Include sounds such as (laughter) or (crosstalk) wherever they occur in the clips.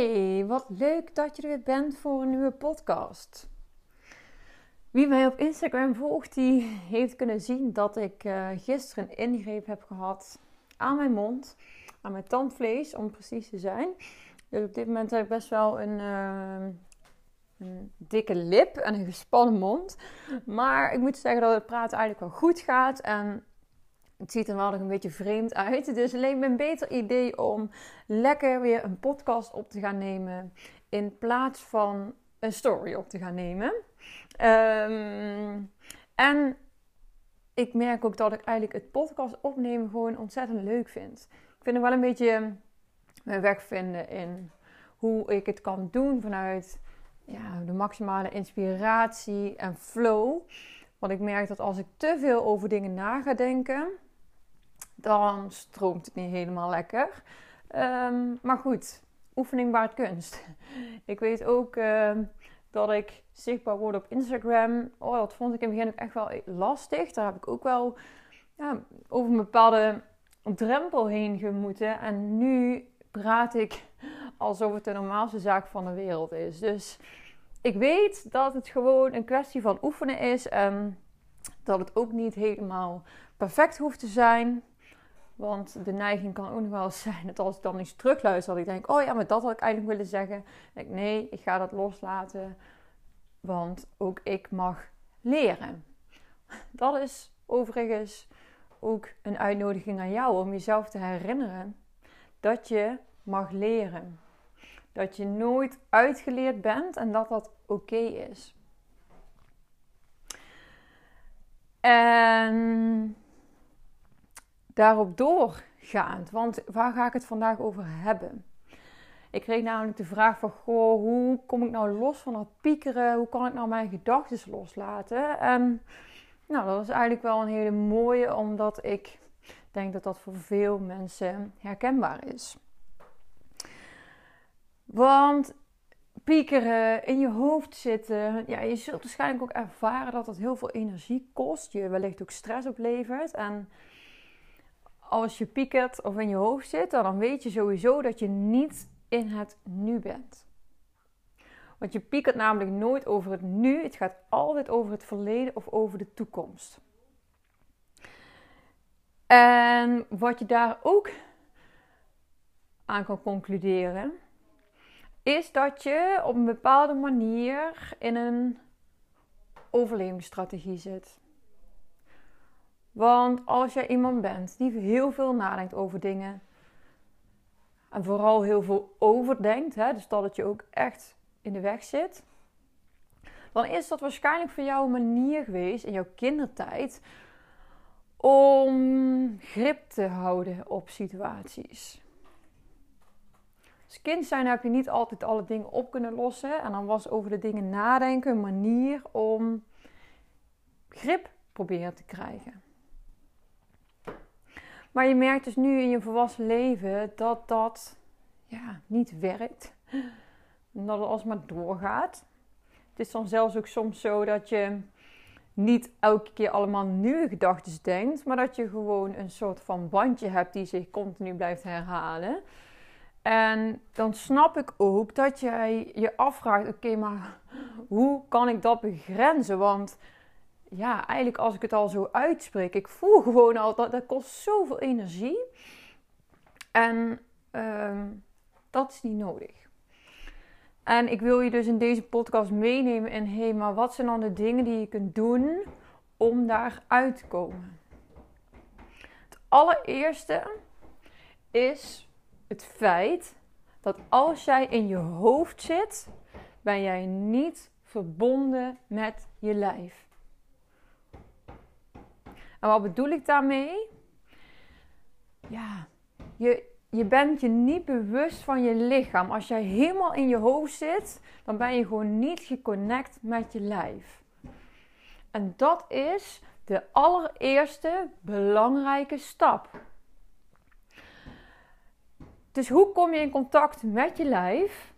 Hey, wat leuk dat je er weer bent voor een nieuwe podcast. Wie mij op Instagram volgt, die heeft kunnen zien dat ik uh, gisteren een ingreep heb gehad aan mijn mond, aan mijn tandvlees om precies te zijn. Dus op dit moment heb ik best wel een, een dikke lip en een gespannen mond. Maar ik moet zeggen dat het praten eigenlijk wel goed gaat en het ziet er wel nog een beetje vreemd uit. (laughs) Dus het leek me een beter idee om lekker weer een podcast op te gaan nemen. In plaats van een story op te gaan nemen. Ehm, en ik merk ook dat ik eigenlijk het podcast opnemen gewoon ontzettend leuk vind. Ik vind er wel een beetje mijn weg vinden in hoe ik het kan doen vanuit ja, de maximale inspiratie en flow. Want ik merk dat als ik te veel over dingen na ga denken, dan stroomt het niet helemaal lekker. Ehm, maar goed, oefening baart kunst. (laughs) Ik weet ook ehm, dat ik zichtbaar word op Instagram. Oh, dat vond ik in het begin ook echt wel lastig. Daar heb ik ook wel ja, over een bepaalde drempel heen gemoeten. En nu praat ik (laughs) alsof het de normaalste zaak van de wereld is. Dus ik weet dat het gewoon een kwestie van oefenen is. En dat het ook niet helemaal perfect hoeft te zijn. Want de neiging kan ook nog wel zijn dat als ik dan iets terugluister, dat ik denk: oh ja, maar dat had ik eigenlijk willen zeggen. Ik: nee, ik ga dat loslaten. Want ook ik mag leren. Dat is overigens ook een uitnodiging aan jou om jezelf te herinneren dat je mag leren. Dat je nooit uitgeleerd bent en dat dat oké is. En daarop doorgaand. Want waar ga ik het vandaag over hebben? Ik kreeg namelijk de vraag van, goh, hoe kom ik nou los van dat piekeren? Hoe kan ik nou mijn gedachten loslaten? En nou, dat is eigenlijk wel een hele mooie, omdat ik denk dat dat voor veel mensen herkenbaar is. Want piekeren, in je hoofd zitten, ja, je zult waarschijnlijk ook ervaren dat dat heel veel energie kost. Je wellicht ook stress oplevert. En als je piekert of in je hoofd zit, dan weet je sowieso dat je niet in het nu bent. Want je piekert namelijk nooit over het nu, het gaat altijd over het verleden of over de toekomst. En wat je daar ook aan kan concluderen, is dat je op een bepaalde manier in een overlevingsstrategie zit. Want als jij iemand bent die heel veel nadenkt over dingen. En vooral heel veel overdenkt, hè, dus dat het je ook echt in de weg zit. Dan is dat waarschijnlijk voor jou een manier geweest in jouw kindertijd om grip te houden op situaties. Als kind zijn heb je niet altijd alle dingen op kunnen lossen. En dan was over de dingen nadenken een manier om grip proberen te krijgen. Maar je merkt dus nu in je volwassen leven dat dat ja, niet werkt. En dat het alsmaar doorgaat. Het is dan zelfs ook soms zo dat je niet elke keer allemaal nieuwe gedachten denkt, maar dat je gewoon een soort van bandje hebt die zich continu blijft herhalen. En dan snap ik ook dat jij je afvraagt: oké, maar hoe kan ik dat begrenzen? Want ja, eigenlijk als ik het al zo uitspreek, ik voel (laughs) gewoon al dat dat kost zoveel energie. En uh, dat is niet nodig. En ik wil je dus in deze podcast meenemen in, hé, hey, maar wat zijn dan de dingen die je kunt doen om daar uit te komen? Het allereerste is het feit dat als jij in je hoofd zit, ben jij niet verbonden met je lijf. En wat bedoel ik daarmee? Ja, je, je bent je niet bewust van je lichaam. Als jij helemaal in je hoofd zit, dan ben je gewoon niet geconnect met je lijf. En dat is de allereerste belangrijke stap. Dus hoe kom je in contact met je lijf?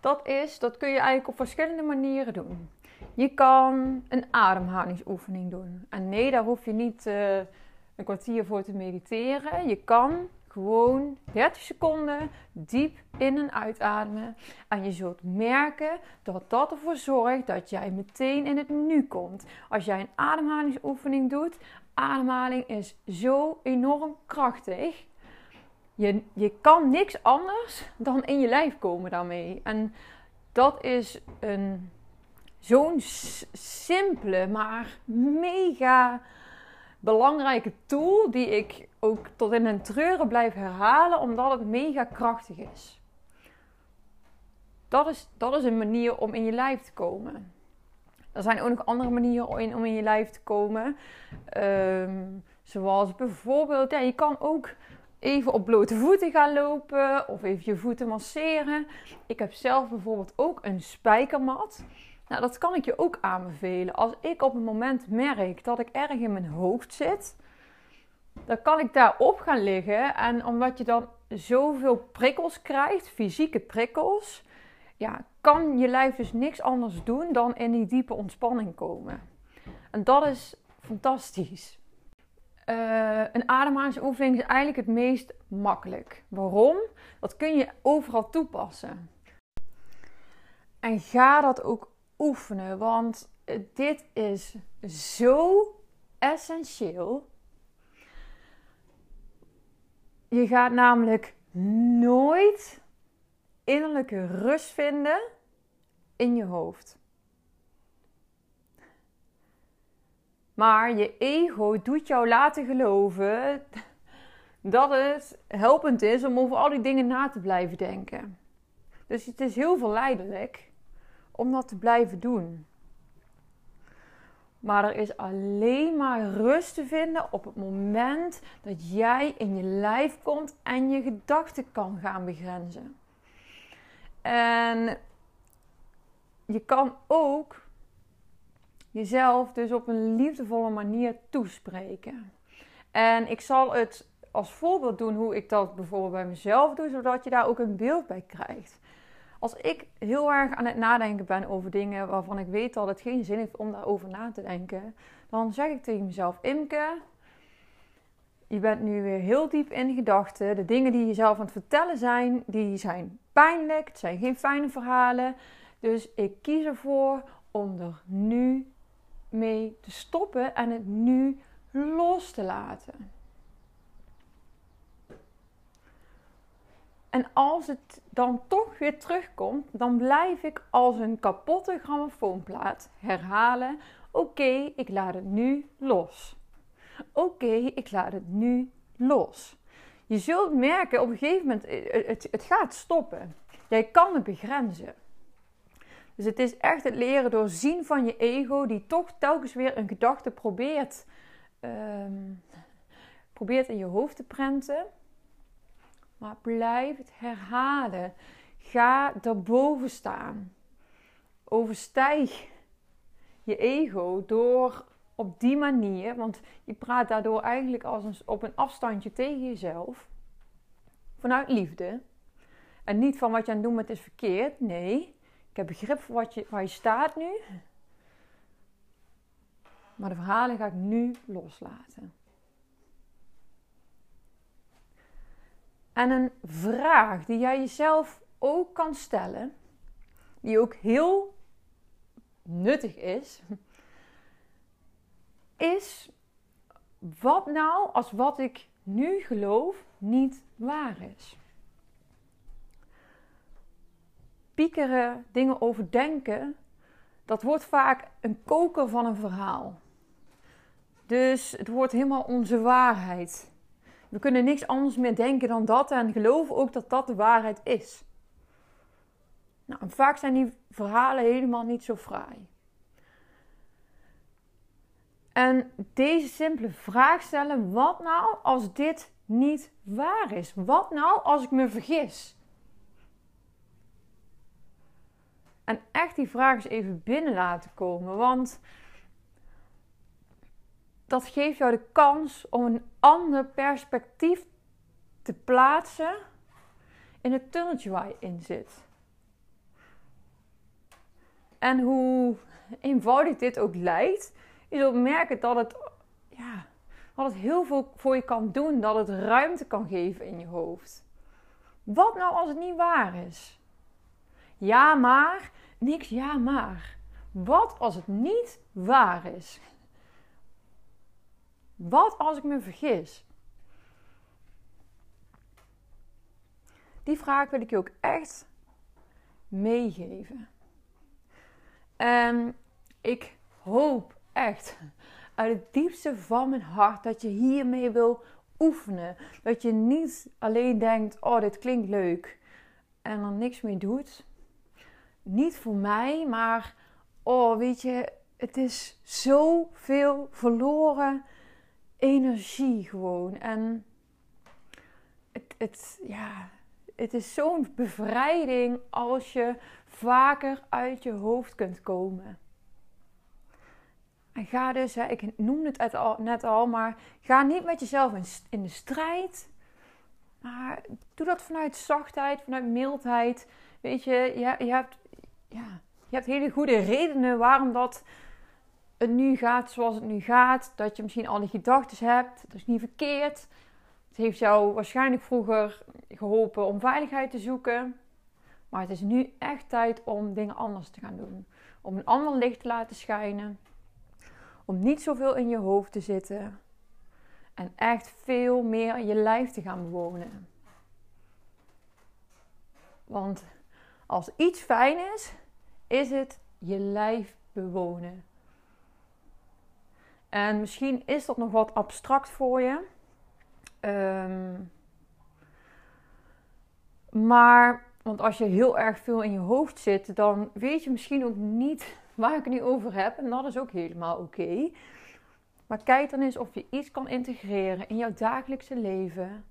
Dat is, dat kun je eigenlijk op verschillende manieren doen. Je kan een ademhalingsoefening doen. En nee, daar hoef je niet uh, een kwartier voor te mediteren. Je kan gewoon 30 seconden diep in en uitademen. En je zult merken dat dat ervoor zorgt dat jij meteen in het nu komt. Als jij een ademhalingsoefening doet, ademhaling is zo enorm krachtig. Je, je kan niks anders dan in je lijf komen daarmee. En dat is een zo'n simpele, maar mega belangrijke tool die ik ook tot in een treuren blijf herhalen, omdat het mega krachtig is. Dat is, dat is een manier om in je lijf te komen. Er zijn ook nog andere manieren om in je lijf te komen. Ehm, zoals bijvoorbeeld, ja, je kan ook even op blote voeten gaan lopen of even je voeten masseren. Ik heb zelf bijvoorbeeld ook een spijkermat. Nou, dat kan ik je ook aanbevelen. Als ik op een moment merk dat ik erg in mijn hoofd zit, dan kan ik daarop gaan liggen. En omdat je dan zoveel prikkels krijgt, fysieke prikkels, ja, kan je lijf dus niks anders doen dan in die diepe ontspanning komen. En dat is fantastisch. Uh, een ademhalingsoefening is eigenlijk het meest makkelijk. Waarom? Dat kun je overal toepassen. En ga dat ook oefenen, want dit is zo essentieel. Je gaat namelijk nooit innerlijke rust vinden in je hoofd. Maar je ego doet jou laten geloven dat het helpend is om over al die dingen na te blijven denken. Dus het is heel verleidelijk om dat te blijven doen. Maar er is alleen maar rust te vinden op het moment dat jij in je lijf komt en je gedachten kan gaan begrenzen. En je kan ook jezelf dus op een liefdevolle manier toespreken. En ik zal het als voorbeeld doen hoe ik dat bijvoorbeeld bij mezelf doe, zodat je daar ook een beeld bij krijgt. Als ik heel erg aan het nadenken ben over dingen waarvan ik weet dat het geen zin heeft om daarover na te denken, dan zeg ik tegen mezelf: Imke, je bent nu weer heel diep in gedachten. De dingen die je zelf aan het vertellen zijn, die zijn pijnlijk. Het zijn geen fijne verhalen. Dus ik kies ervoor om er nu mee te stoppen en het nu los te laten. En als het dan toch weer terugkomt, dan blijf ik als een kapotte grammofoonplaat herhalen: Oké, ik laat het nu los. Oké, ik laat het nu los. Je zult merken op een gegeven moment, eh, het, het gaat stoppen. Jij kan het begrenzen. Dus het is echt het leren doorzien van je ego, die toch telkens weer een gedachte probeert, um, probeert in je hoofd te prenten. Maar blijf het herhalen. Ga daarboven staan. Overstijg je ego door op die manier, want je praat daardoor eigenlijk als een, op een afstandje tegen jezelf, vanuit liefde. En niet van wat je aan het doen bent is verkeerd. Nee, ik heb begrip voor wat je, waar je staat nu. Maar de verhalen ga ik nu loslaten. En een vraag die jij jezelf ook kan stellen, die ook heel nuttig is, is wat nou als wat ik nu geloof niet waar is? Piekeren, dingen overdenken, dat wordt vaak een koker van een verhaal. Dus het wordt helemaal onze waarheid. We kunnen niks anders meer denken dan dat en geloven ook dat dat de waarheid is. Nou, vaak zijn die verhalen helemaal niet zo fraai. En deze simpele vraag stellen: wat nou als dit niet waar is? Wat nou als ik me vergis? En echt die vraag eens even binnen laten komen, want dat geeft jou de kans om een ander perspectief te plaatsen in het tunneltje waar je in zit. En hoe eenvoudig dit ook lijkt, je zult merken dat het, ja, wat het heel veel voor je kan doen, dat het ruimte kan geven in je hoofd. Wat nou als het niet waar is? Ja, maar, niks ja, maar. Wat als het niet waar is? Wat als ik me vergis? Die vraag wil ik je ook echt meegeven. En ik hoop echt uit het diepste van mijn hart dat je hiermee wil oefenen. Dat je niet alleen denkt: oh, dit klinkt leuk. En er niks mee doet. Niet voor mij, maar oh, weet je, het is zoveel verloren energie gewoon. En het, ja, het is zo'n bevrijding als je vaker uit je hoofd kunt komen. En ga dus, hè, ik noemde het net al, maar ga niet met jezelf in, in de strijd. Maar doe dat vanuit zachtheid, vanuit mildheid. Weet je, je, je, hebt, ja, je hebt hele goede redenen waarom dat het nu gaat zoals het nu gaat. Dat je misschien al die gedachten hebt. Dat is niet verkeerd. Het heeft jou waarschijnlijk vroeger geholpen om veiligheid te zoeken. Maar het is nu echt tijd om dingen anders te gaan doen. Om een ander licht te laten schijnen. Om niet zoveel in je hoofd te zitten. En echt veel meer je lijf te gaan bewonen. Want als iets fijn is, is het je lijf bewonen. En misschien is dat nog wat abstract voor je. Ehm, maar, want als je heel erg veel in je hoofd zit, dan weet je misschien ook niet (laughs) waar ik het nu over heb. En dat is ook helemaal oké. Maar kijk dan eens of je iets kan integreren in jouw dagelijkse leven.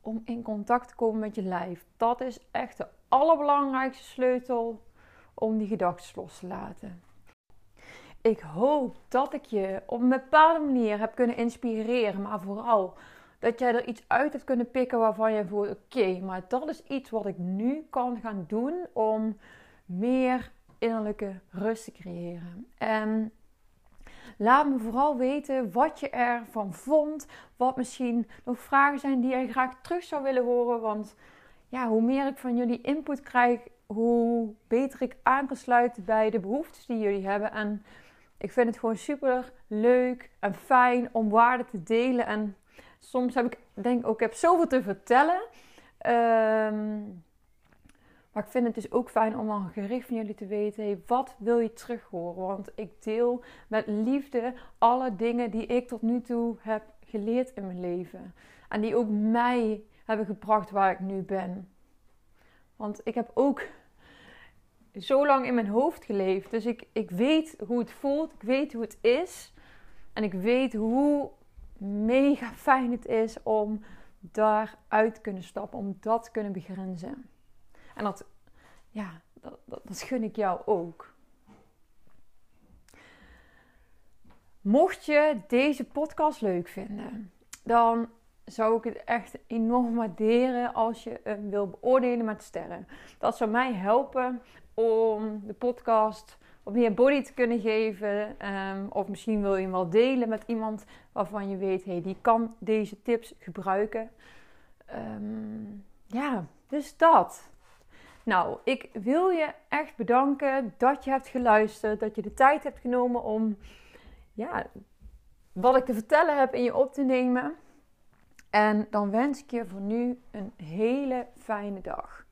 Om in contact te komen met je lijf. Dat is echt de allerbelangrijkste sleutel om die gedachten los te laten. Ik hoop dat ik je op een bepaalde manier heb kunnen inspireren, maar vooral dat jij er iets uit hebt kunnen pikken waarvan je voelt: oké, maar dat is iets wat ik nu kan gaan doen om meer innerlijke rust te creëren. En laat me vooral weten wat je ervan vond, wat misschien nog vragen zijn die je graag terug zou willen horen, want ja, hoe meer ik van jullie input krijg, hoe beter ik aan bij de behoeftes die jullie hebben. En ik vind het gewoon super leuk en fijn om waarde te delen. En soms heb ik, denk ook, ik heb zoveel te vertellen. Ehm, maar ik vind het dus ook fijn om dan gericht van jullie te weten: hey, wat wil je terug horen? Want ik deel met liefde alle dingen die ik tot nu toe heb geleerd in mijn leven. En die ook mij hebben gebracht waar ik nu ben. Want ik heb ook zo lang in mijn hoofd geleefd. Dus ik, ik weet hoe het voelt. Ik weet hoe het is. En ik weet hoe mega fijn het is om daaruit te kunnen stappen. Om dat te kunnen begrenzen. En dat, ja, dat, dat, dat gun ik jou ook. Mocht je deze podcast leuk vinden, dan zou ik het echt enorm waarderen als je hem wil beoordelen met sterren. Dat zou mij helpen om de podcast wat meer body te kunnen geven. Ehm, of misschien wil je hem wel delen met iemand waarvan je weet, hey, die kan deze tips gebruiken. Ehm, ja, dus dat. Nou, ik wil je echt bedanken dat je hebt geluisterd, dat je de tijd hebt genomen om ja, wat ik te vertellen heb in je op te nemen. En dan wens ik je voor nu een hele fijne dag.